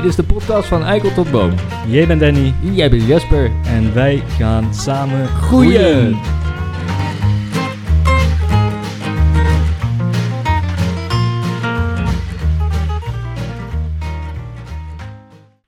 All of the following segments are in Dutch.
Dit is de podcast van Eikel tot Boom. Jij bent Danny Jij bent Jesper. en wij gaan samen Groeien.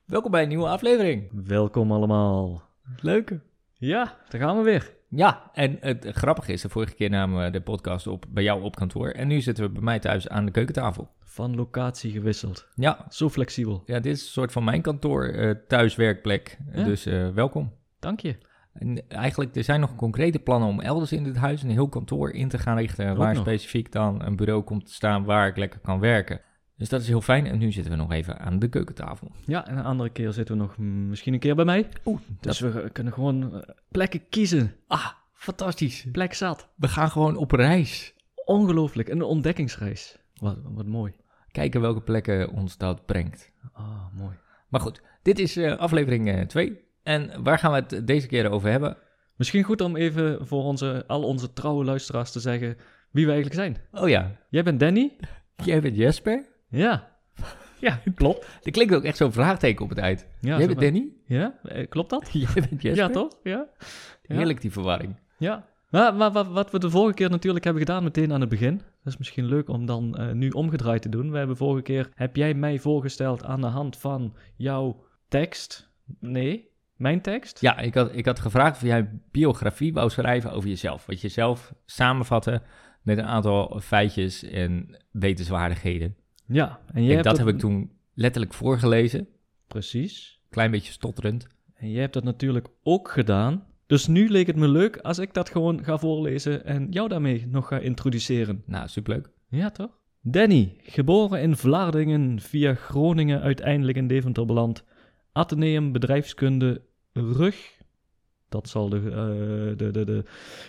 Welkom bij een nieuwe aflevering. Welkom allemaal. Leuk. Ja, daar gaan we weer. Ja, en het grappige is, de vorige keer namen we de podcast op bij jou op kantoor. En nu zitten we bij mij thuis aan de keukentafel. Van locatie gewisseld. Ja, Zo flexibel. ja dit is een soort van mijn kantoor, eh, thuiswerkplek. Ja. Dus eh, welkom. Dank je. En eigenlijk, er zijn nog concrete plannen om elders in dit huis een heel kantoor in te gaan richten. Ook waar nog. specifiek dan een bureau komt te staan waar ik lekker kan werken. Dus dat is heel fijn. En nu zitten we nog even aan de keukentafel. Ja, en een andere keer zitten we nog misschien een keer bij mij. Oeh, Dus we kunnen gewoon eh, plekken kiezen. Ah, fantastisch. Plek zat. We gaan gewoon op reis. Ongelooflijk. Een ontdekkingsreis. Wat, wat mooi. Kijken welke plekken ons dat brengt. Ah, mooi. Maar goed, dit is eh, aflevering 2. en waar gaan we het deze keer over hebben? Misschien goed om even voor onze, al onze trouwe luisteraars te zeggen wie we eigenlijk zijn. Oh ja, Jij bent Danny? jij bent Jesper. Ja. Ja, klopt. Er klinkt ook echt zo'n vraagteken op het eind. Ja, jij bent Danny. Ja, eh, klopt dat? Jij bent Jesper. Ja, toch? Ja. Heerlijk die verwarring. Ja. Maar, maar wat, wat we de vorige keer natuurlijk hebben gedaan meteen aan het begin, dat is misschien leuk om dan eh, nu omgedraaid te doen. We hebben vorige keer, heb jij mij voorgesteld aan de hand van jouw tekst? Nee, mijn tekst? Ja, ik had, ik had gevraagd of jij een biografie wou schrijven over jezelf. Wat je zelf samenvatten met een aantal feitjes en wetenswaardigheden. Ja, en jij Kijk, hebt dat heb ik toen letterlijk voorgelezen. Precies. Klein beetje stotterend. En jij hebt dat natuurlijk ook gedaan. Dus nu leek het me leuk als ik dat gewoon ga voorlezen en jou daarmee nog ga introduceren. Nou, superleuk. Ja, toch? Danny, geboren in Vlaardingen, via Groningen uiteindelijk in Deventer beland. Atheneum Bedrijfskunde Rug. Dat zal de, eh, de, de, de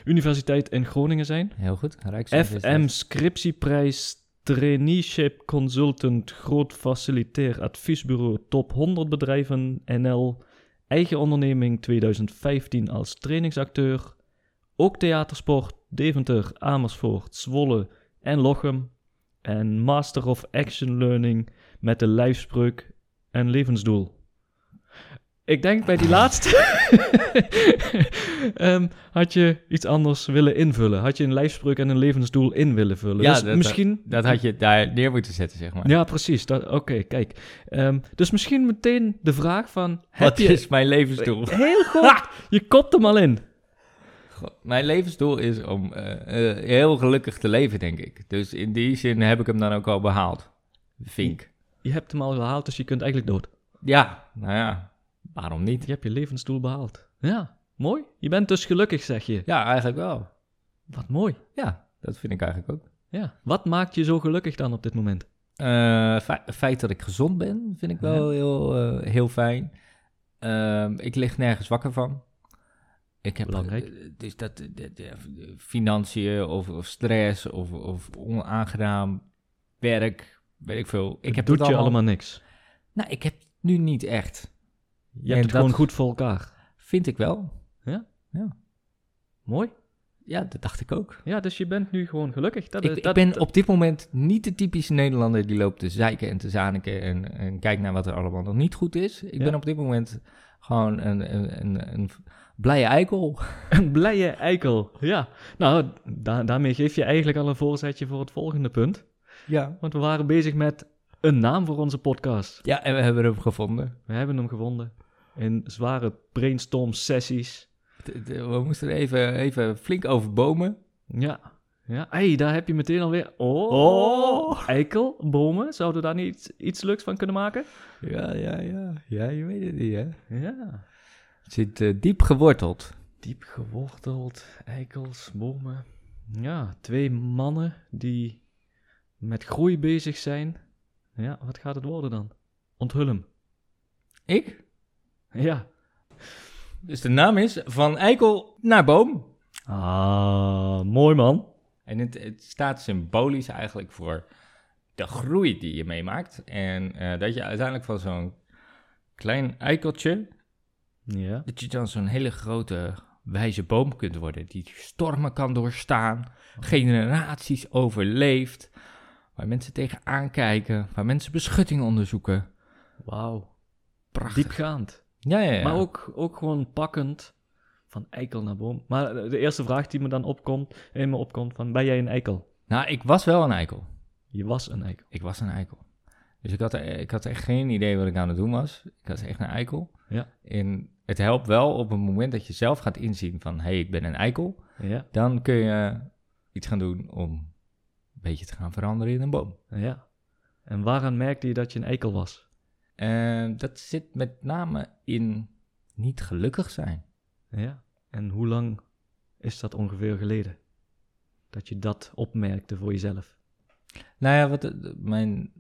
universiteit in Groningen zijn. Heel goed. Rijksuniversiteit. FM Scriptieprijs Traineeship Consultant Groot Facilitair Adviesbureau Top 100 Bedrijven NL. Eigen onderneming 2015 als trainingsacteur. Ook theatersport Deventer, Amersfoort, Zwolle en Lochem. En Master of Action Learning met de lijfspreuk en levensdoel. Ik denk bij die laatste ehm, had je iets anders willen invullen. Had je een lijfspreuk en een levensdoel in willen vullen. Ja, dus dat- misschien... Dat had je daar neer moeten zetten, zeg maar. Ja, precies. Oké, kijk. Ehm, dus misschien meteen de vraag van... Heb Wat je... is mijn levensdoel? Heel goed. Je kopt hem al in. Mijn levensdoel is om eh, eh, heel gelukkig te leven, denk ik. Dus in die zin heb ik hem dan ook al behaald. Vink. Je hebt hem al gehaald, dus je kunt eigenlijk dood. Ja, nou ja, waarom niet? Je hebt je levensdoel behaald. Ja, mooi. Je bent dus gelukkig, zeg je. Ja, eigenlijk wel. Wat mooi. Ja, dat vind ik eigenlijk ook. Ja. Wat maakt je zo gelukkig dan op dit moment? Eh, Het feit dat ik gezond ben, vind ik wel heel, eh, heel fijn. Ehm, ik lig nergens wakker van. Ik heb Belangrijk. eh, dus dat de financiën of, of stress of, of onaangenaam werk, weet ik veel. Ik heb doet het je allemaal niks. Nou, ik heb nu niet echt. Je En hebt het dat- gewoon goed voor elkaar. Vind ik wel. Mooi. Ja, dat dacht ik ook. Ja, dus je bent nu gewoon gelukkig. Dat, Ik, is- ik dat, ben op dit moment niet de typische Nederlander die loopt te zeiken en te zaniken en, en kijkt naar wat er allemaal nog niet goed is. Ik Ja. ben op dit moment gewoon een, een, een, een blije eikel. Een blije eikel. Ja. Nou, da- daarmee geef je eigenlijk al een voorzetje voor het volgende punt. Ja. Want we waren bezig met een naam voor onze podcast. Ja, en we hebben hem gevonden. We hebben hem gevonden in zware brainstorm sessies. We moesten er even, even flink over bomen. Ja. Ja, hey, daar heb je meteen alweer... Oh, Oh. eikel, bomen. Zouden we daar niet iets, iets leuks van kunnen maken? Ja, ja, ja. Ja, je weet het niet, hè? Ja. Het zit eh, diep geworteld. Diep geworteld, eikels, bomen. Ja, twee mannen die met groei bezig zijn. Ja, wat gaat het worden dan? Onthul hem. Ik? Ja. Dus de naam is Van Eikel naar Boom. Ah, mooi man. En het, het staat symbolisch eigenlijk voor de groei die je meemaakt. En eh, dat je uiteindelijk van zo'n klein eikeltje, Ja. dat je dan zo'n hele grote wijze boom kunt worden. Die stormen kan doorstaan, generaties overleeft. Waar mensen tegenaan kijken, waar mensen beschutting onderzoeken. Wauw. prachtig. diepgaand. Ja, ja, ja. Maar ook, ook gewoon pakkend van eikel naar boom. Maar de eerste vraag die me dan opkomt, in me opkomt, van ben jij een eikel? Nou, ik was wel een eikel. Je was een eikel. Ik was een eikel. Dus ik had, ik had echt geen idee wat ik aan het doen was. Ik was echt een eikel. Ja. En het helpt wel op het moment dat je zelf gaat inzien van... hé, hey, ik ben een eikel. Ja, Dan kun je iets gaan doen om een beetje te gaan veranderen in een boom. ja. En waaraan merkte je dat je een eikel was? En dat zit met name in niet gelukkig zijn. Ja. En hoe lang is dat ongeveer geleden? Dat je dat opmerkte voor jezelf? Nou ja, wat, eh, mijn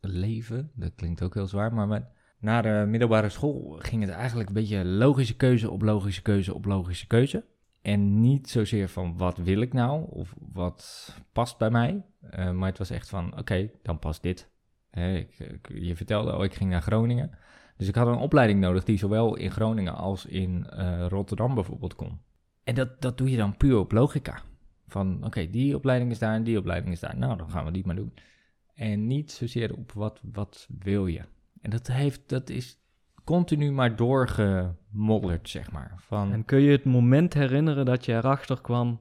leven, dat klinkt ook heel zwaar, maar mijn, na de middelbare school ging het eigenlijk een beetje logische keuze op logische keuze op logische keuze. En niet zozeer van wat wil ik nou of wat past bij mij, eh, maar het was echt van oké, dan past dit. Ik, je vertelde, oh, ik ging naar Groningen. Dus ik had een opleiding nodig die zowel in Groningen als in eh, Rotterdam bijvoorbeeld kon. En dat, dat doe je dan puur op logica. Van oké, die opleiding is daar en die opleiding is daar. Nou, dan gaan we die maar doen. En niet zozeer op wat, wat wil je. En dat, heeft, dat is continu maar doorgemodderd, zeg maar. Van, En kun je het moment herinneren dat je erachter kwam,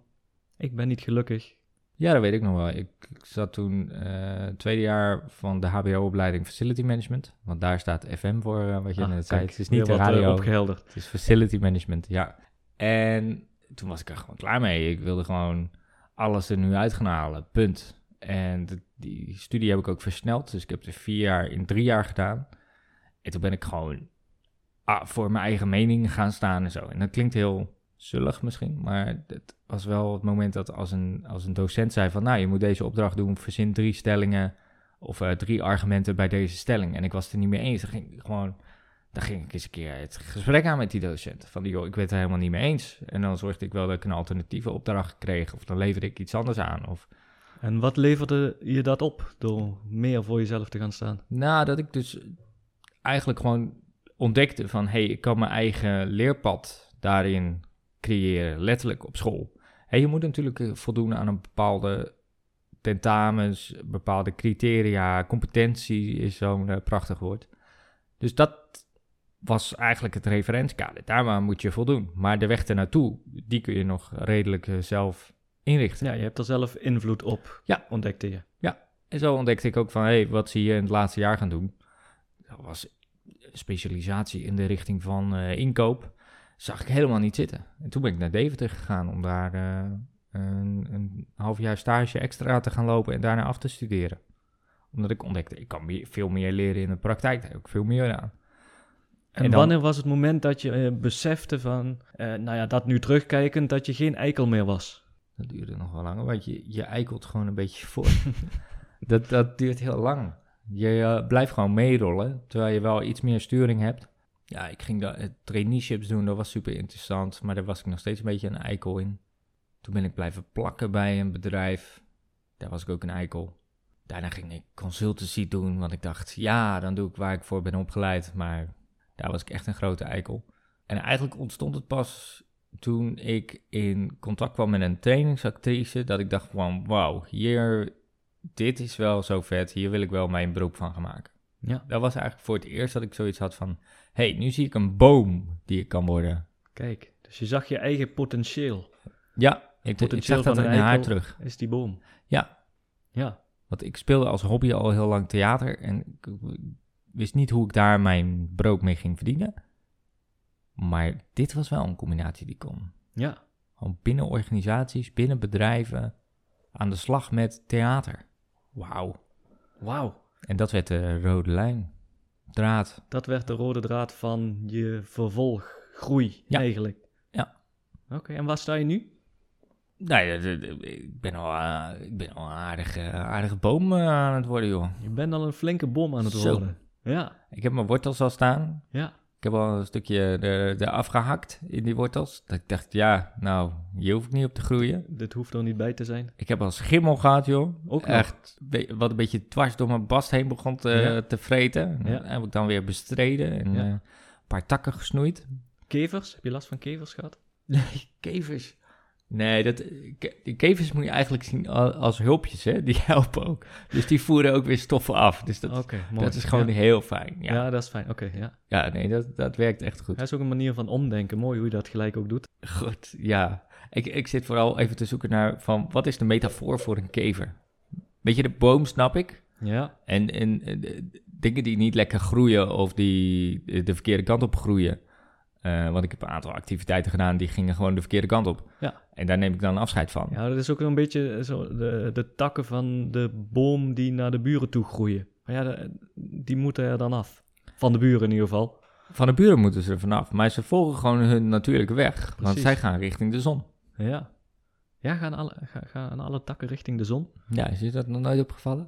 ik ben niet gelukkig? Ja, dat weet ik nog wel. Ik, ik zat toen eh tweede jaar van de HBO-opleiding Facility Management. Want daar staat FM voor, eh, wat je Ah, net zei. kijk, Het is niet de eh, radio, opgehelderd. het is Facility Management, ja. En toen was ik er gewoon klaar mee. Ik wilde gewoon alles er nu uit gaan halen, punt. En de- die studie heb ik ook versneld. Dus ik heb er vier jaar in drie jaar gedaan. En toen ben ik gewoon ah, voor mijn eigen mening gaan staan en zo. En dat klinkt heel zullig misschien, maar het was wel het moment dat als een, als een docent zei van... nou, je moet deze opdracht doen, verzin drie stellingen of eh, drie argumenten bij deze stelling. En ik was het er niet mee eens. Dan ging ik gewoon... Dan ging ik eens een keer het gesprek aan met die docent. Van, joh, ik ben het er helemaal niet mee eens. En dan zorgde ik wel dat ik een alternatieve opdracht kreeg. Of dan leverde ik iets anders aan. Of En wat leverde je dat op door meer voor jezelf te gaan staan? Nou, dat ik dus eigenlijk gewoon ontdekte van... hé, hey, ik kan mijn eigen leerpad daarin creëren, letterlijk op school. Hey, je moet natuurlijk eh, voldoen aan een bepaalde tentamens, bepaalde criteria. Competentie is zo'n eh, prachtig woord. Dus dat was eigenlijk het referentiekader. Daar moet je voldoen. Maar de weg ernaartoe, die kun je nog redelijk eh, zelf inrichten. Ja, je hebt er zelf invloed op, Ja. ontdekte je. En zo ontdekte ik ook van, hé, hey, wat zie je in het laatste jaar gaan doen? Dat was specialisatie in de richting van inkoop. Zag ik helemaal niet zitten. En toen ben ik naar Deventer gegaan om daar eh, een, een half jaar stage extra te gaan lopen en daarna af te studeren. Omdat ik ontdekte, ik kan meer, veel meer leren in de praktijk. Daar heb ik veel meer aan. En, En dan- wanneer was het moment dat je eh, besefte van, eh, nou ja, dat nu terugkijkend, dat je geen eikel meer was? Dat duurde nog wel langer, want je, je eikelt gewoon een beetje voor. dat, dat duurt heel lang. Je blijft gewoon meerollen, terwijl je wel iets meer sturing hebt. Ja, ik ging daar eh, traineeships doen, dat was super interessant, maar daar was ik nog steeds een beetje een eikel in. Toen ben ik blijven plakken bij een bedrijf, daar was ik ook een eikel. Daarna ging ik consultancy doen, want ik dacht, ja, dan doe ik waar ik voor ben opgeleid, maar daar was ik echt een grote eikel. En eigenlijk ontstond het pas toen ik in contact kwam met een trainingsactrice, dat ik dacht van, wauw, hier, dit is wel zo vet, hier wil ik wel mijn beroep van gaan maken. Ja, Dat was eigenlijk voor het eerst dat ik zoiets had van, hé, hey, nu zie ik een boom die ik kan worden. kijk. Dus je zag je eigen potentieel. Ja, ik, ik zag dat in een haar terug. Is die boom. Ja, Ja, want ik speelde als hobby al heel lang theater en ik wist niet hoe ik daar mijn brood mee ging verdienen. Maar dit was wel een combinatie die kon. ja. Gewoon binnen organisaties, binnen bedrijven, aan de slag met theater. Wauw. Wauw. En dat werd de rode lijn. Draad. Dat werd de rode draad van je vervolggroei Ja. eigenlijk. Ja. Oké, en waar sta je nu? Nee, de- ik ben al, eh, ik ben al een aardige, aardige boom eh, aan het worden, joh. Je bent al een flinke bom aan het Zo. worden. Ja, Ik heb mijn wortels al staan. ja. Ik heb al een stukje er, eraf gehakt in die wortels. Dat ik dacht, ja, nou, hier hoef ik niet op te groeien. Dit hoeft er niet bij te zijn. Ik heb al schimmel gehad, joh. Ook. Echt, wat een beetje dwars door mijn bast heen begon te, Ja. te vreten. Ja. Heb ik dan weer bestreden en Ja. eh, een paar takken gesnoeid. Kevers? Heb je last van kevers gehad? Nee, kevers. Nee, dat, kevers moet je eigenlijk zien als hulpjes, hè? Die helpen ook. Dus die voeren ook weer stoffen af. Dus dat, dat is gewoon ja. heel fijn. Ja, Ja. ja. dat is fijn. Oké, ja. nee, dat, dat werkt echt goed. Dat is ook een manier van omdenken. Mooi hoe je dat gelijk ook doet. Goed, ja. Ik, ik zit vooral even te zoeken naar van wat is de metafoor voor een kever? Weet je, de boom snap ik. Ja, En, en, en, eh, dingen die niet lekker groeien of die de verkeerde kant op groeien. Eh, want ik heb een aantal activiteiten gedaan die gingen gewoon de verkeerde kant op. Ja. En daar neem ik dan afscheid van. ja dat is ook een beetje zo de, de takken van de boom die naar de buren toe groeien. Maar ja, de- die moeten er dan af. Van de buren in ieder geval. Van de buren moeten ze er vanaf. Maar ze volgen gewoon hun natuurlijke weg. Want Precies. zij gaan richting de zon. Ja. Ja, gaan alle, ga, gaan alle takken richting de zon? Ja, is je dat nog nooit opgevallen?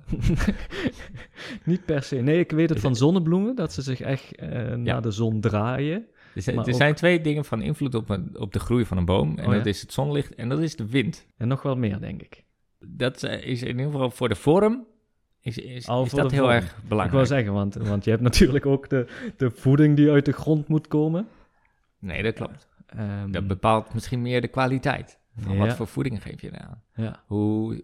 Niet per se. Nee, ik weet het van zonnebloemen, dat ze zich echt eh, naar de zon draaien. Er zijn, Maar er ook- zijn twee dingen van invloed op, een- op de groei van een boom. En Oh ja? dat is het zonlicht en dat is de wind. En nog wel meer, denk ik. Dat eh, is in ieder geval voor de vorm. Is, is, dat heel vorm. erg Ik wou belangrijk. zeggen, want, want je hebt natuurlijk ook de, de voeding die uit de grond moet komen. Nee, dat klopt. Ehm, Dat bepaalt misschien meer de kwaliteit. Van Ja. Wat voor voeding geef je eraan? ja. Hoe...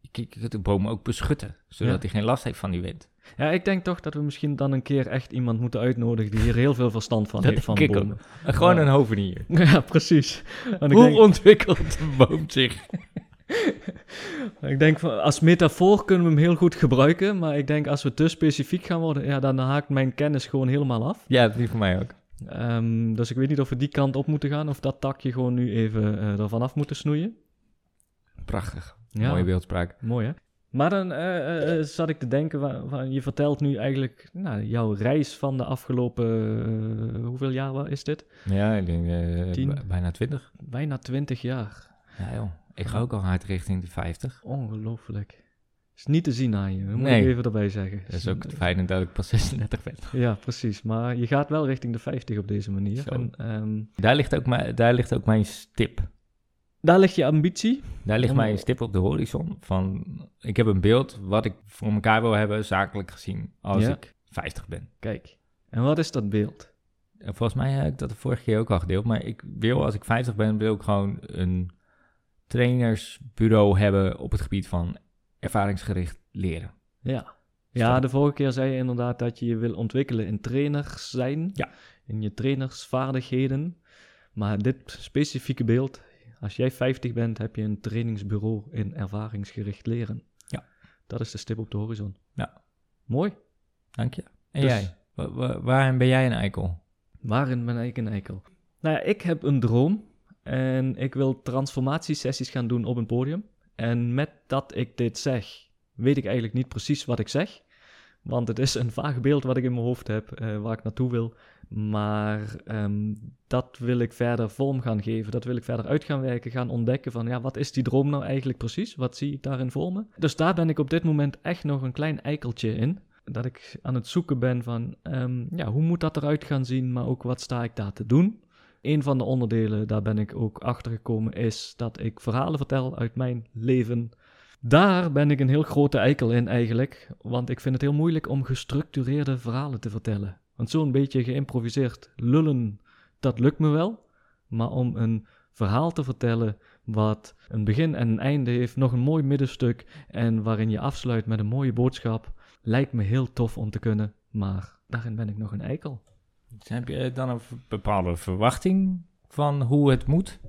Je kunt de boom ook beschutten, zodat Ja. hij geen last heeft van die wind. ja, ik denk toch dat we misschien dan een keer echt iemand moeten uitnodigen die hier heel veel verstand van Dat heeft van ook. bomen. En gewoon Ja. een hovenier. Ja, precies. Want ik Hoe denk, ontwikkelt een boom zich? ik denk als metafoor kunnen we hem heel goed gebruiken, maar ik denk als we te specifiek gaan worden, ja, dan haakt mijn kennis gewoon helemaal af. Ja, die voor mij ook. Ehm, dus ik weet niet of we die kant op moeten gaan of dat takje gewoon nu even eh ervan af moeten snoeien. Prachtig. Ja. Mooie beeldspraak. Mooi hè? Maar dan eh, eh, eh, zat ik te denken, wa- je vertelt nu eigenlijk nou, jouw reis van de afgelopen, hoeveel jaar is dit? Ja, ik denk bijna twintig. Bijna 20 jaar. Ja joh, ik ga ook al hard richting de 50. Ongelooflijk. Is niet te zien aan je, dat moet Nee. ik even erbij zeggen. Dat is ook het fijne dat ik pas 36 ben. Ja, precies. Maar je gaat wel richting de 50 op deze manier. En, ehm, Daar ligt ook mijn, daar ligt ook mijn stip. Daar ligt je ambitie. Daar ligt Om- mijn stip op de horizon. Van, ik heb een beeld wat ik voor elkaar wil hebben, zakelijk gezien, als Ja. ik 50 ben. Kijk. En wat is dat beeld? En volgens mij heb ik dat de vorige keer ook al gedeeld. Maar ik wil, als ik 50 ben, wil ik gewoon een trainersbureau hebben op het gebied van ervaringsgericht leren. Ja. Ja, de vorige keer zei je inderdaad dat je je wil ontwikkelen in trainers zijn. Ja. In je trainersvaardigheden. Maar dit specifieke beeld, als jij 50 bent, heb je een trainingsbureau in ervaringsgericht leren. Ja. Dat is de stip op de horizon. Ja. Mooi. Dank je. En Dus- jij? Wa- wa- waarin ben jij een eikel? Waarin ben ik een eikel? Nou ja, ik heb een droom en ik wil transformatiesessies gaan doen op een podium. En met dat ik dit zeg, weet ik eigenlijk niet precies wat ik zeg. Want het is een vaag beeld wat ik in mijn hoofd heb, eh, waar ik naartoe wil. Maar ehm, dat wil ik verder vorm gaan geven. Dat wil ik verder uit gaan werken, gaan ontdekken van... ja, wat is die droom nou eigenlijk precies? Wat zie ik daarin voor me? Dus daar ben ik op dit moment echt nog een klein eikeltje in. Dat ik aan het zoeken ben van... ehm, ja, hoe moet dat eruit gaan zien? Maar ook wat sta ik daar te doen? Een van de onderdelen, daar ben ik ook achter gekomen, is dat ik verhalen vertel uit mijn leven. Daar ben ik een heel grote eikel in eigenlijk, want ik vind het heel moeilijk om gestructureerde verhalen te vertellen. Want zo'n beetje geïmproviseerd lullen, dat lukt me wel. Maar om een verhaal te vertellen wat een begin en een einde heeft, nog een mooi middenstuk en waarin je afsluit met een mooie boodschap, lijkt me heel tof om te kunnen. Maar daarin ben ik nog een eikel. Dus heb je dan een bepaalde verwachting van hoe het moet?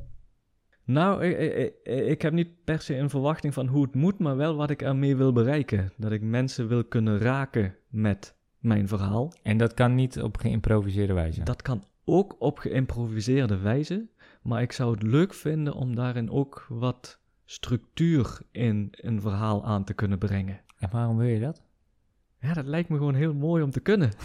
Nou, ik, ik, ik- heb niet per se een verwachting van hoe het moet, maar wel wat ik ermee wil bereiken. Dat ik mensen wil kunnen raken met mijn verhaal. En dat kan niet op geïmproviseerde wijze. Dat kan ook op geïmproviseerde wijze, maar ik zou het leuk vinden om daarin ook wat structuur in een verhaal aan te kunnen brengen. En waarom wil je dat? Ja, dat lijkt me gewoon heel mooi om te kunnen.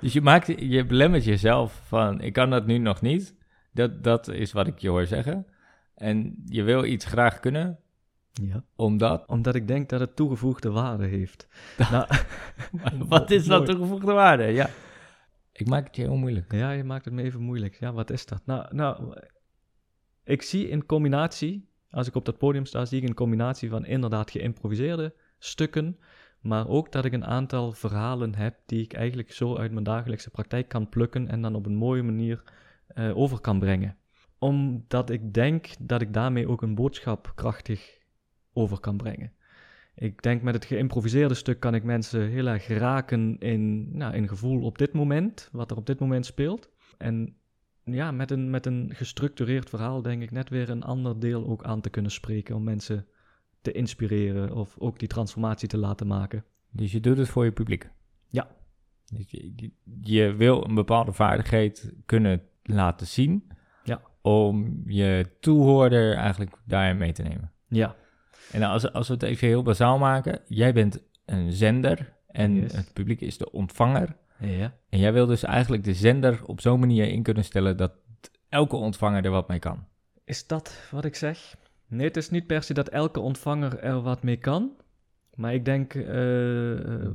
Dus je, maakt, je belemmert jezelf van, ik kan dat nu nog niet. Dat, dat is wat ik je hoor zeggen. En je wil iets graag kunnen, Ja. omdat... Omdat ik denk dat het toegevoegde waarde heeft. nou, wat is dat toegevoegde waarde? Ja. Ik maak het je heel moeilijk. Ja, je maakt het me even moeilijk. Ja, wat is dat? Nou, nou, ik zie in combinatie, als ik op dat podium sta, zie ik een combinatie van inderdaad geïmproviseerde stukken, maar ook dat ik een aantal verhalen heb die ik eigenlijk zo uit mijn dagelijkse praktijk kan plukken en dan op een mooie manier eh, over kan brengen. Omdat ik denk dat ik daarmee ook een boodschap krachtig over kan brengen. Ik denk met het geïmproviseerde stuk kan ik mensen heel erg raken in, nou, in gevoel op dit moment, wat er op dit moment speelt. En ja, met een, met een gestructureerd verhaal denk ik net weer een ander deel ook aan te kunnen spreken om mensen te inspireren of ook die transformatie te laten maken. Dus je doet het voor je publiek? Ja. Dus je, je, je wil een bepaalde vaardigheid kunnen laten zien Ja. om je toehoorder eigenlijk daarin mee te nemen. Ja, En als, als we het even heel bazaal maken, jij bent een zender en Yes. het publiek is de ontvanger. ja. En jij wil dus eigenlijk de zender op zo'n manier in kunnen stellen dat elke ontvanger er wat mee kan. Is dat wat ik zeg? Nee, het is niet per se dat elke ontvanger er wat mee kan. Maar ik denk, eh, eh,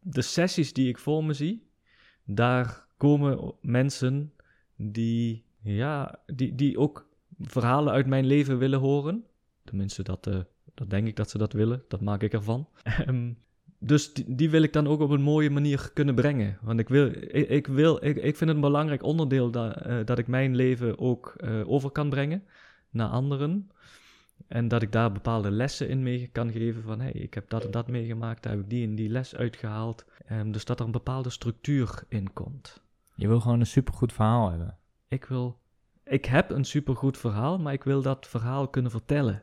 de sessies die ik voor me zie, daar komen mensen die, ja, die, die ook verhalen uit mijn leven willen horen. Tenminste, dat, eh, dat denk ik dat ze dat willen. Dat maak ik ervan. Ehm, dus die, wil ik dan ook op een mooie manier kunnen brengen. Want ik, wil, ik, wil, ik, ik vind het een belangrijk onderdeel dat, eh, dat ik mijn leven ook eh, over kan brengen naar anderen. En dat ik daar bepaalde lessen in mee kan geven van... hey, ik heb dat en dat meegemaakt, daar heb ik die en die les uitgehaald. Ehm, dus dat er een bepaalde structuur in komt. Je wil gewoon een supergoed verhaal hebben. Ik wil... Ik heb een supergoed verhaal, maar ik wil dat verhaal kunnen vertellen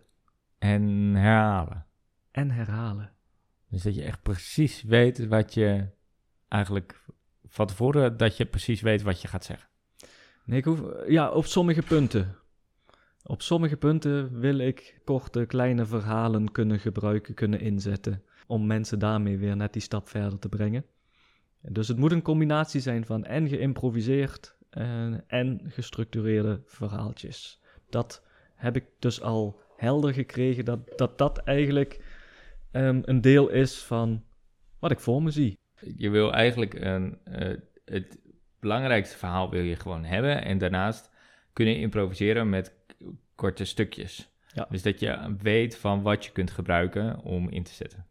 En herhalen. en herhalen. Dus dat je echt precies weet wat je eigenlijk van tevoren, dat je precies weet wat je gaat zeggen. Nee, ik hoef... Ja, op sommige punten. Op sommige punten wil ik korte, kleine verhalen kunnen gebruiken, kunnen inzetten. Om mensen daarmee weer net die stap verder te brengen. Dus het moet een combinatie zijn van en geïmproviseerd eh, en gestructureerde verhaaltjes. Dat heb ik dus al helder gekregen, dat dat, dat eigenlijk ehm, een deel is van wat ik voor me zie. Je wil eigenlijk een, eh, het belangrijkste verhaal wil je gewoon hebben. En daarnaast kunnen improviseren met korte stukjes. Ja. Dus dat je weet van wat je kunt gebruiken om in te zetten.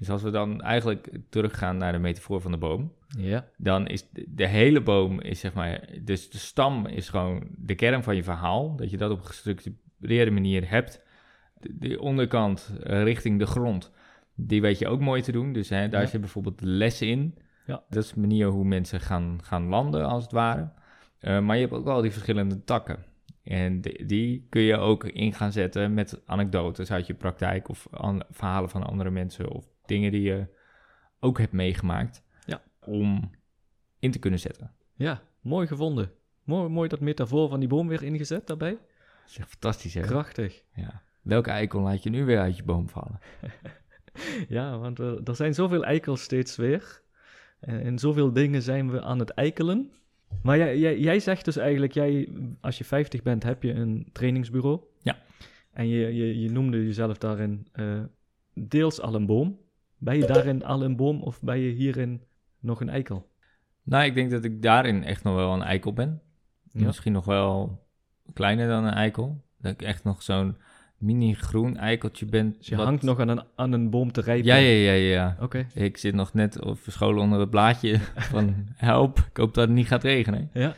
Dus als we dan eigenlijk teruggaan naar de metafoor van de boom. Ja, dan is de, de hele boom is zeg maar, dus de stam is gewoon de kern van je verhaal. Dat je dat op een gestructureerde manier hebt. De, de onderkant eh, richting de grond, die weet je ook mooi te doen. Dus hè, daar Ja. zit bijvoorbeeld de les in. Ja. Dat is de manier hoe mensen gaan, gaan landen, als het ware. Eh, maar je hebt ook al die verschillende takken. En die, die kun je ook in gaan zetten met anekdotes uit je praktijk of an- verhalen van andere mensen of dingen die je ook hebt meegemaakt Ja. om in te kunnen zetten. ja mooi gevonden. Mooi, mooi dat metafoor van die boom weer ingezet daarbij. Dat is echt fantastisch, hè? Krachtig. Ja. Welke eikel laat je nu weer uit je boom vallen? Ja, want er, er zijn zoveel eikels steeds weer. En in zoveel dingen zijn we aan het eikelen. Maar jij, jij, jij zegt dus eigenlijk, jij, als je 50 bent, heb je een trainingsbureau. Ja. En je, je, je noemde jezelf daarin eh, deels al een boom. Ben je daarin al een boom of ben je hierin nog een eikel? Nou, ik denk dat ik daarin echt nog wel een eikel ben. Ja. Misschien nog wel kleiner dan een eikel. Dat ik echt nog zo'n mini-groen eikeltje ben. Dus je wat- hangt nog aan een, aan een boom te rijpen. Ja, ja, ja, ja. Oké. Ik zit nog net op verscholen onder het blaadje van help, ik hoop dat het niet gaat regenen. Ja.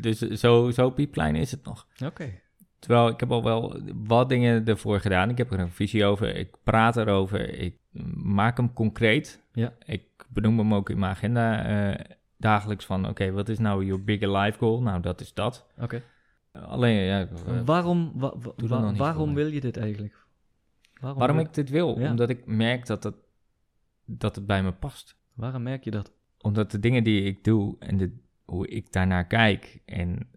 Dus zo, zo piepklein is het nog. Oké. Terwijl ik heb al wel wat dingen ervoor gedaan. Ik heb er een visie over, ik praat erover, ik maak hem concreet. Ja. Ik benoem hem ook in mijn agenda eh, dagelijks van, oké, wat is nou je bigger life goal? Nou, dat is dat. Oké. Alleen, ja, eh, Waarom, wa- wa- wa- waarom wil je dit eigenlijk? waarom wil- ik dit wil? Ja. Omdat ik merk dat het, dat het bij me past. Waarom merk je dat? Omdat de dingen die ik doe en de, hoe ik daarnaar kijk en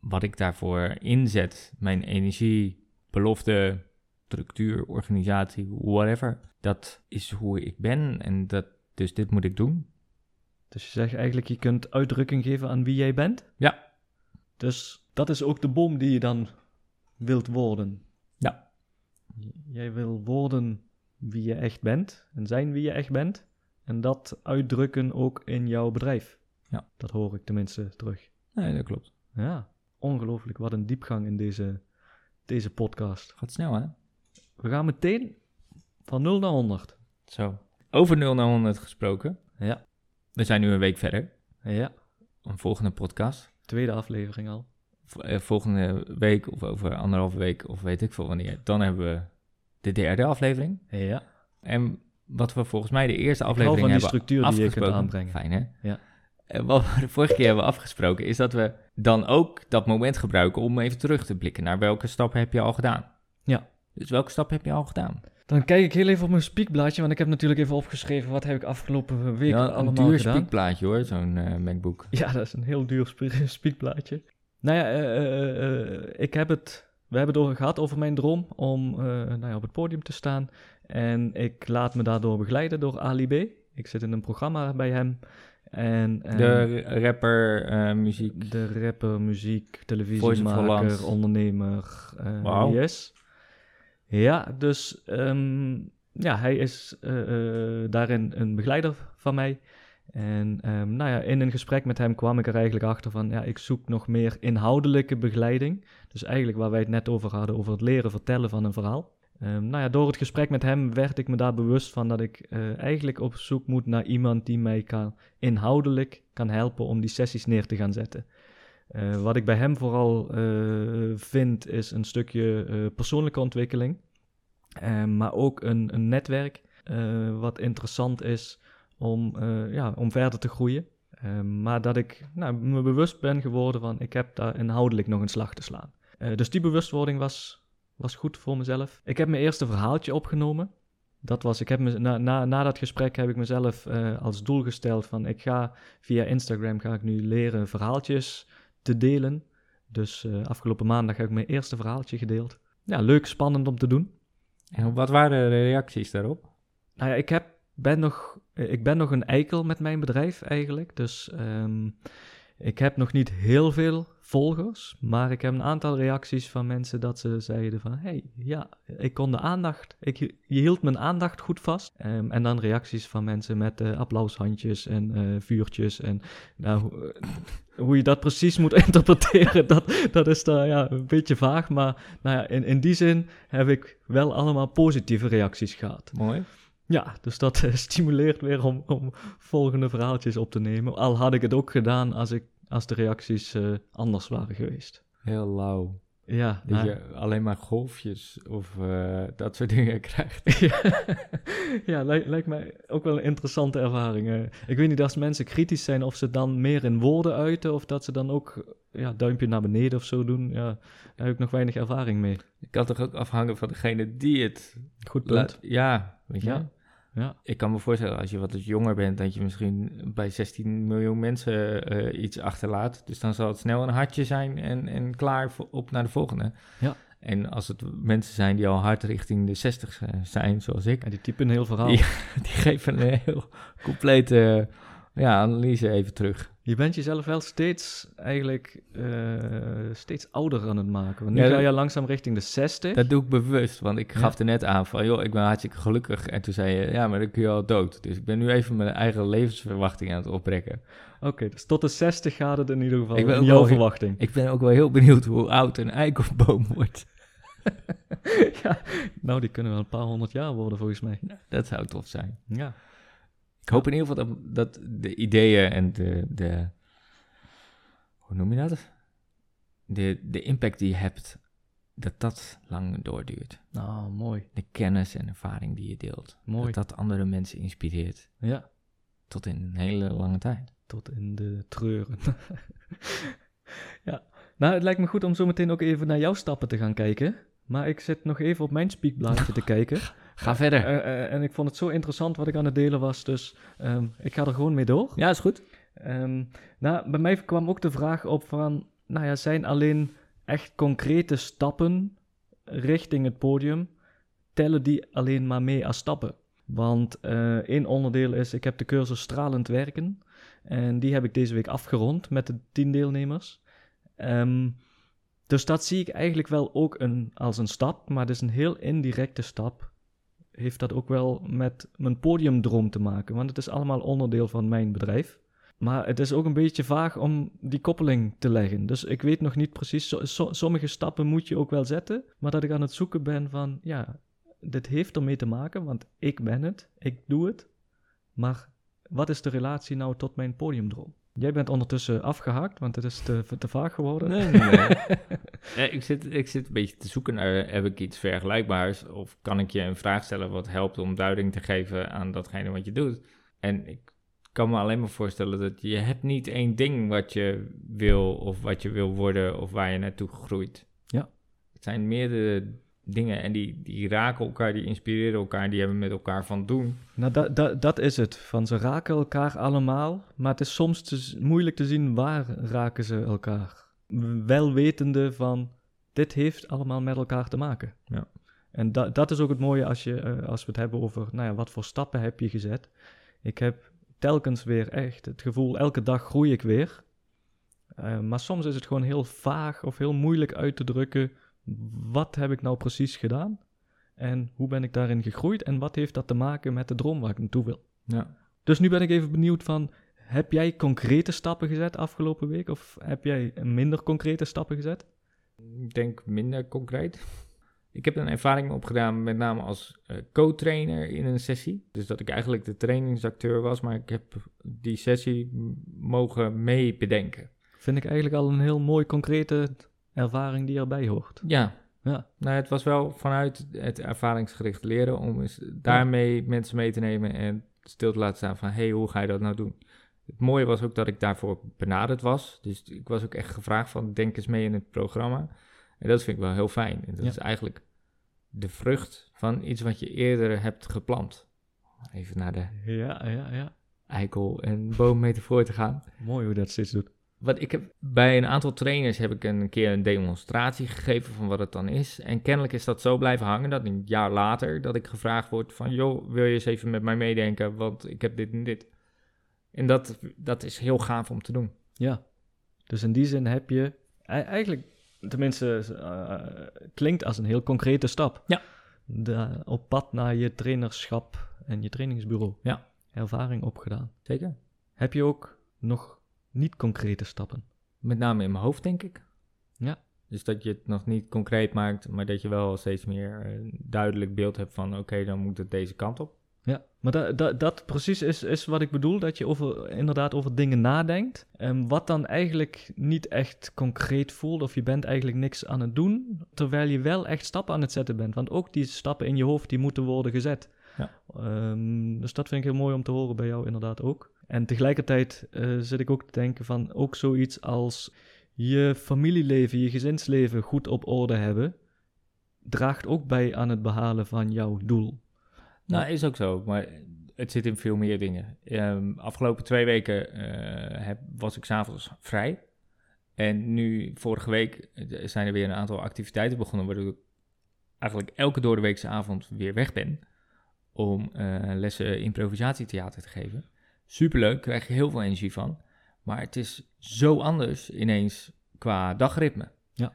wat ik daarvoor inzet, mijn energie, belofte, structuur, organisatie, whatever, dat is hoe ik ben en dat, dus dit moet ik doen. Dus je zegt eigenlijk, je kunt uitdrukking geven aan wie jij bent? Ja. Dus dat is ook de boom die je dan wilt worden? Ja. Jij wil worden wie je echt bent en zijn wie je echt bent. En dat uitdrukken ook in jouw bedrijf. Ja. Dat hoor ik tenminste terug. Nee, dat klopt. Ja, ongelooflijk. Wat een diepgang in deze, deze podcast. Gaat snel, hè? We gaan meteen van 0 naar 100. Zo. Over 0 naar 100 gesproken. Ja. We zijn nu een week verder. Ja. Een volgende podcast. Tweede aflevering al. Eh, volgende week of over anderhalve week of weet ik veel wanneer. Dan hebben we de derde aflevering. Ja. En wat we volgens mij de eerste aflevering van die hebben structuur die je kunt afgesproken. aanbrengen. Fijn hè? Ja. En wat we de vorige keer hebben afgesproken is dat we dan ook dat moment gebruiken om even terug te blikken naar welke stappen heb je al gedaan. Ja. Dus welke stap heb je al gedaan? Dan kijk ik heel even op mijn spiekblaadje, want ik heb natuurlijk even opgeschreven wat heb ik afgelopen week ja, een allemaal duur gedaan. hoor, zo'n eh, MacBook. Ja, dat is een heel duur sp- spiekblaadje. Nou ja, eh, eh, ik heb het, we hebben het over gehad over mijn droom om nou ja, op het podium te staan. En ik laat me daardoor begeleiden door Ali B. Ik zit in een programma bij hem. En, De rapper, muziek. de rapper, muziek, televisiemaker, ondernemer, eh Wauw. yes. Ja, dus ehm, ja, hij is eh, eh, daarin een begeleider van mij. En ehm, nou ja, in een gesprek met hem kwam ik er eigenlijk achter van, ja, ik zoek nog meer inhoudelijke begeleiding. Dus eigenlijk waar wij het net over hadden, over het leren vertellen van een verhaal. Ehm, nou ja, door het gesprek met hem werd ik me daar bewust van dat ik eh, eigenlijk op zoek moet naar iemand die mij kan, inhoudelijk kan helpen om die sessies neer te gaan zetten. Eh, wat ik bij hem vooral eh, vind is een stukje eh, persoonlijke ontwikkeling, Eh, maar ook een, een netwerk wat interessant is om, ja, om verder te groeien. Eh, maar dat ik nou, me bewust ben geworden van ik heb daar inhoudelijk nog een slag te slaan. Dus die bewustwording was, was goed voor mezelf. Ik heb mijn eerste verhaaltje opgenomen. Dat was, ik heb na, na, na dat gesprek heb ik mezelf als doel gesteld van ik ga via Instagram ga ik nu leren verhaaltjes te delen. Dus eh, afgelopen maandag heb ik mijn eerste verhaaltje gedeeld. Ja, leuk, spannend om te doen. En wat waren de reacties daarop? Nou ja, ik, heb, ben nog, eh, ik ben nog een eikel met mijn bedrijf eigenlijk. Dus ehm, ik heb nog niet heel veel volgers. Maar ik heb een aantal reacties van mensen dat ze zeiden van... hey, ja, ik kon de aandacht... Ik, je hield mijn aandacht goed vast. Ehm, en dan reacties van mensen met eh, applaushandjes en eh, vuurtjes. En nou, hoe- eh, hoe je dat precies moet interpreteren, dat, dat is daar ja, een beetje vaag. Maar nou ja, in, in die zin heb ik wel allemaal positieve reacties gehad. Mooi. Ja, dus dat eh, stimuleert weer om, om volgende verhaaltjes op te nemen. Al had ik het ook gedaan als, ik, als de reacties eh, anders waren geweest. Heel lauw. Ja, Dat nou, je alleen maar golfjes of eh, dat soort dingen krijgt. ja lijkt, lijkt mij ook wel een interessante ervaring. Ik weet niet als mensen kritisch zijn of ze dan meer in woorden uiten... of dat ze dan ook ja, duimpje naar beneden of zo doen. Ja, daar heb ik nog weinig ervaring mee. Ik kan toch ook afhangen van degene die het Goed punt. Ja, weet je. Ja. Ja. Ik kan me voorstellen als je wat jonger bent, dat je misschien bij 16 miljoen mensen eh, iets achterlaat. Dus dan zal het snel een hartje zijn en, en klaar op naar de volgende. Ja. En als het mensen zijn die al hard richting de 60 zijn, zoals ik, En die typen een heel verhaal. Die geven een heel complete ja, analyse even terug. Je bent jezelf wel steeds eigenlijk eh, steeds ouder aan het maken. Want nu Ja, ga je langzaam richting de 60. Dat doe ik bewust, want ik Ja. gaf er net aan van, joh, ik ben hartstikke gelukkig. En toen zei je, ja, maar dan kun je al dood. Dus ik ben nu even mijn eigen levensverwachting aan het oprekken. Oké, dus tot de 60 gaat het in ieder geval. Ik ben jouw wel- verwachting. Ik ben ook wel heel benieuwd hoe oud een eikelboom wordt. ja, nou, die kunnen wel een paar honderd jaar worden volgens mij. Dat zou tof zijn. Ja, Ik hoop in ieder geval dat, dat de ideeën en de, de... Hoe noem je dat? De, de impact die je hebt, dat dat lang doorduurt. nou, mooi. De kennis en ervaring die je deelt. Mooi. Dat dat andere mensen inspireert. Ja, Tot in een hele lange tijd. tot in de treuren. ja, nou, het lijkt me goed om zo meteen ook even naar jouw stappen te gaan kijken. Maar ik zit nog even op mijn spiekblaadje te kijken. Ga verder. Eh, eh, en ik vond het zo interessant wat ik aan het delen was, dus ehm, ik ga er gewoon mee door. Ja, is goed. Ehm, nou, bij mij kwam ook de vraag op van, nou ja, zijn alleen echt concrete stappen richting het podium, tellen die alleen maar mee als stappen? Want eh één onderdeel is, ik heb de cursus Stralend Werken en die heb ik deze week afgerond met de tien deelnemers. Ehm, dus dat zie ik eigenlijk wel ook een, als een stap, maar het is een heel indirecte stap. Heeft dat ook wel met mijn podiumdroom te maken, want het is allemaal onderdeel van mijn bedrijf. Maar het is ook een beetje vaag om die koppeling te leggen. Dus ik weet nog niet precies. so- so- sommige stappen moet je ook wel zetten. Maar dat ik aan het zoeken ben van, ja, dit heeft ermee te maken, want ik ben het, ik doe het. Maar wat is de relatie nou tot mijn podiumdroom? Jij bent ondertussen afgehaakt, want het is te, te vaag geworden. Nee, nee, nee. Nee, ik, zit, ik zit een beetje te zoeken naar, heb ik iets vergelijkbaars? Of kan ik je een vraag stellen wat helpt om duiding te geven aan datgene wat je doet? En ik kan me alleen maar voorstellen dat je hebt niet één ding wat je wil of wat je wil worden of waar je naartoe groeit. Ja. Het zijn meerdere dingen en die, die raken elkaar, die inspireren elkaar, die hebben met elkaar van doen. Nou, dat, dat, dat is het. Van ze raken elkaar allemaal, maar het is soms te moeilijk te zien waar raken ze elkaar. Wel wetende van, dit heeft allemaal met elkaar te maken. Ja. En da, dat is ook het mooie als, je, eh, als we het hebben over, nou ja, wat voor stappen heb je gezet. Ik heb telkens weer echt het gevoel, elke dag groei ik weer. Eh, maar soms is het gewoon heel vaag of heel moeilijk uit te drukken, wat heb ik nou precies gedaan? En hoe ben ik daarin gegroeid? En wat heeft dat te maken met de droom waar ik naartoe wil? Ja. Dus nu ben ik even benieuwd van, heb jij concrete stappen gezet afgelopen week? Of heb jij minder concrete stappen gezet? Ik denk minder concreet. Ik heb een ervaring opgedaan, met name als eh, co-trainer in een sessie. Dus dat ik eigenlijk de trainingsacteur was, maar ik heb die sessie mogen mee bedenken. Vind ik eigenlijk al een heel mooi concrete ervaring die erbij hoort. Ja. Ja. Nou, het was wel vanuit het ervaringsgericht leren om eens daarmee mensen mee te nemen en stil te laten staan van, hé, hey, hoe ga je dat nou doen? Het mooie was ook dat ik daarvoor benaderd was. Dus ik was ook echt gevraagd van, denk eens mee in het programma. En dat vind ik wel heel fijn. En dat Ja. is eigenlijk de vrucht van iets wat je eerder hebt geplant. Even naar de Ja, ja, ja. eikel- en boommetafoor te gaan. Mooi hoe dat steeds doet. Wat ik heb, bij een aantal trainers heb ik een keer een demonstratie gegeven van wat het dan is. En kennelijk is dat zo blijven hangen dat een jaar later dat ik gevraagd word van... joh, wil je eens even met mij meedenken, want ik heb dit en dit. En dat, dat is heel gaaf om te doen. Ja. Dus in die zin heb je eigenlijk, tenminste, eh, klinkt als een heel concrete stap. Ja. De, op pad naar je trainerschap en je trainingsbureau. Ja. Ervaring opgedaan. Zeker. Heb je ook nog niet concrete stappen? Met name in mijn hoofd, denk ik. Ja. Dus dat je het nog niet concreet maakt, maar dat je wel steeds meer een duidelijk beeld hebt van... oké, dan moet het deze kant op. Ja, maar da, da- dat precies is, is wat ik bedoel, dat je over, inderdaad over dingen nadenkt. En wat dan eigenlijk niet echt concreet voelt, of je bent eigenlijk niks aan het doen, terwijl je wel echt stappen aan het zetten bent. Want ook die stappen in je hoofd, die moeten worden gezet. Ja. Ehm, dus dat vind ik heel mooi om te horen bij jou inderdaad ook. En tegelijkertijd eh, zit ik ook te denken van ook zoiets als je familieleven, je gezinsleven goed op orde hebben, draagt ook bij aan het behalen van jouw doel. Nou, is ook zo, maar het zit in veel meer dingen. Ehm, afgelopen twee weken eh, heb, was ik s'avonds vrij. En nu, vorige week, eh, zijn er weer een aantal activiteiten begonnen... waardoor ik eigenlijk elke doordeweekse avond weer weg ben... om lessen improvisatietheater te geven. Superleuk, krijg je heel veel energie van. Maar het is zo anders ineens qua dagritme. Ja.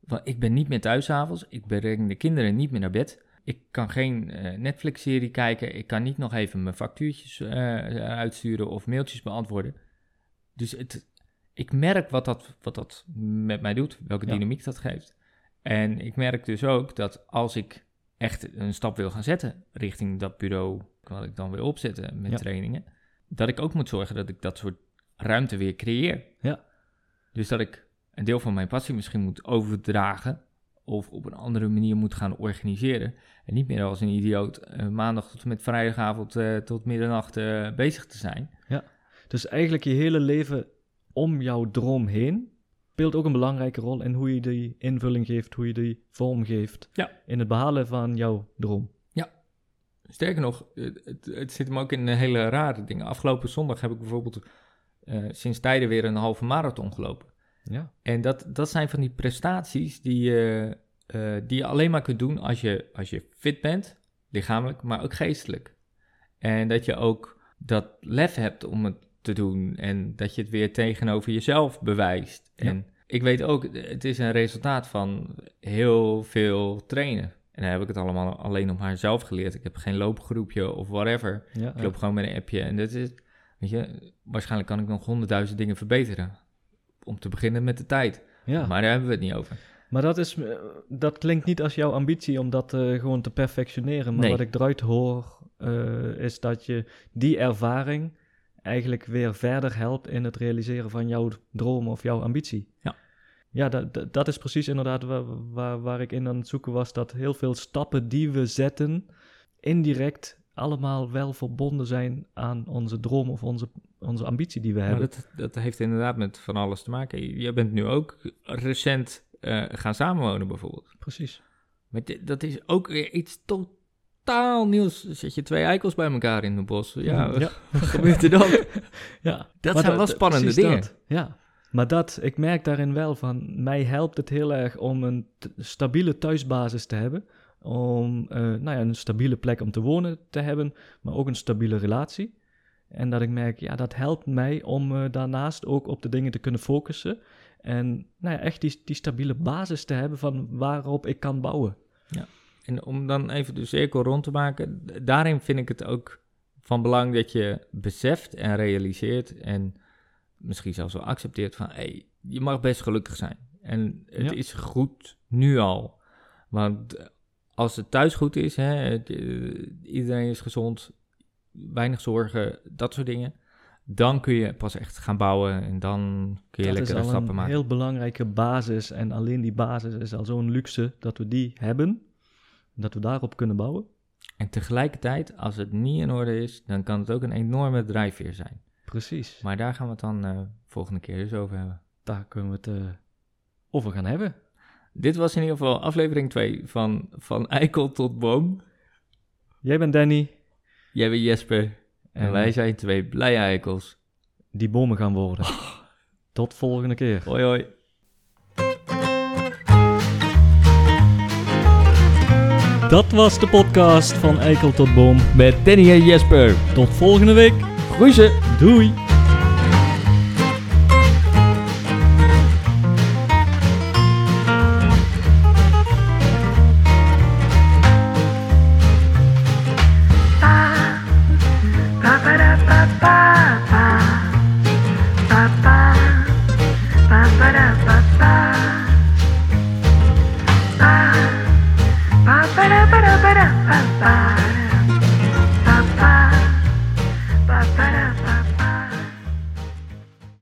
Want ik ben niet meer thuis avonds, ik breng de kinderen niet meer naar bed... Ik kan geen eh, Netflix-serie kijken. Ik kan niet nog even mijn factuurtjes eh, uitsturen of mailtjes beantwoorden. Dus het, ik merk wat dat, wat dat met mij doet, welke Ja. dynamiek dat geeft. En ik merk dus ook dat als ik echt een stap wil gaan zetten richting dat bureau wat ik dan wil opzetten met Ja. trainingen, dat ik ook moet zorgen dat ik dat soort ruimte weer creëer. Ja. Dus dat ik een deel van mijn passie misschien moet overdragen of op een andere manier moet gaan organiseren. En niet meer als een idioot eh, maandag tot met vrijdagavond eh, tot middernacht eh, bezig te zijn. Dus eigenlijk je hele leven om jouw droom heen speelt ook een belangrijke rol in hoe je die invulling geeft, hoe je die vorm geeft Ja. in het behalen van jouw droom. Sterker nog, het, zit hem ook in hele rare dingen. Afgelopen zondag heb ik bijvoorbeeld eh, sinds tijden weer een halve marathon gelopen. Ja, En dat, dat zijn van die prestaties die, je, eh, die je alleen maar kunt doen als je, als je fit bent, lichamelijk, maar ook geestelijk. En dat je ook dat lef hebt om het te doen en dat je het weer tegenover jezelf bewijst. Ja. En ik weet ook, het is een resultaat van heel veel trainen. En dan heb ik het allemaal alleen op haarzelf geleerd. Ik heb geen loopgroepje of whatever. ja, Ik loop gewoon met een appje en dat is, weet je, waarschijnlijk kan ik nog honderdduizend dingen verbeteren. Om te beginnen met de tijd. ja. Maar daar hebben we het niet over. Maar dat, is, eh, dat klinkt niet als jouw ambitie om dat eh, gewoon te perfectioneren. Maar Nee. wat ik eruit hoor, eh, is dat je die ervaring eigenlijk weer verder helpt in het realiseren van jouw droom of jouw ambitie. Ja. Ja, dat, dat, is precies inderdaad waar, waar, waar ik in aan het zoeken was. Dat heel veel stappen die we zetten, indirect allemaal wel verbonden zijn aan onze droom of onze, onze ambitie die we Maar hebben. dat, dat heeft inderdaad met van alles te maken. Jij bent nu ook recent eh, gaan samenwonen bijvoorbeeld. Precies. Maar dit- dat is ook weer iets totaal nieuws. Zet je twee eikels bij elkaar in het bos. Ja, Ja. wat gebeurt er dan? Ja, Dat maar zijn wel spannende dingen. dat, Ja, maar dat, ik merk daarin wel van, mij helpt het heel erg om een stabiele thuisbasis te hebben. Om eh, nou ja, een stabiele plek om te wonen te hebben, maar ook een stabiele relatie. En dat ik merk, ja, dat helpt mij om eh, daarnaast ook op de dingen te kunnen focussen. En nou ja, echt die, die stabiele basis te hebben van waarop ik kan bouwen. En om dan even de cirkel rond te maken, daarin vind ik het ook van belang dat je beseft en realiseert en misschien zelfs wel accepteert van, hey, je mag best gelukkig zijn. En het Ja. is goed nu al. Want als het thuis goed is, hè, het, eh, iedereen is gezond, weinig zorgen, dat soort dingen, dan kun je pas echt gaan bouwen en dan kun je dat is lekkere stappen een maken. heel belangrijke basis. En alleen die basis is al zo'n luxe dat we die hebben. Dat we daarop kunnen bouwen. En tegelijkertijd, als het niet in orde is, dan kan het ook een enorme drijfveer zijn. Precies. Maar daar gaan we het dan eh, volgende keer dus over hebben. Daar kunnen we het eh, over gaan hebben. Dit was in ieder geval aflevering 2 van Van Eikel tot Boom. Jij bent Danny. Jij bent Jesper en, wij zijn twee blije eikels. die bomen gaan worden. Tot volgende keer. Hoi hoi. Dat was de podcast van Eikel tot Boom. Met Danny en Jesper. Tot volgende week. Groeien. Doei.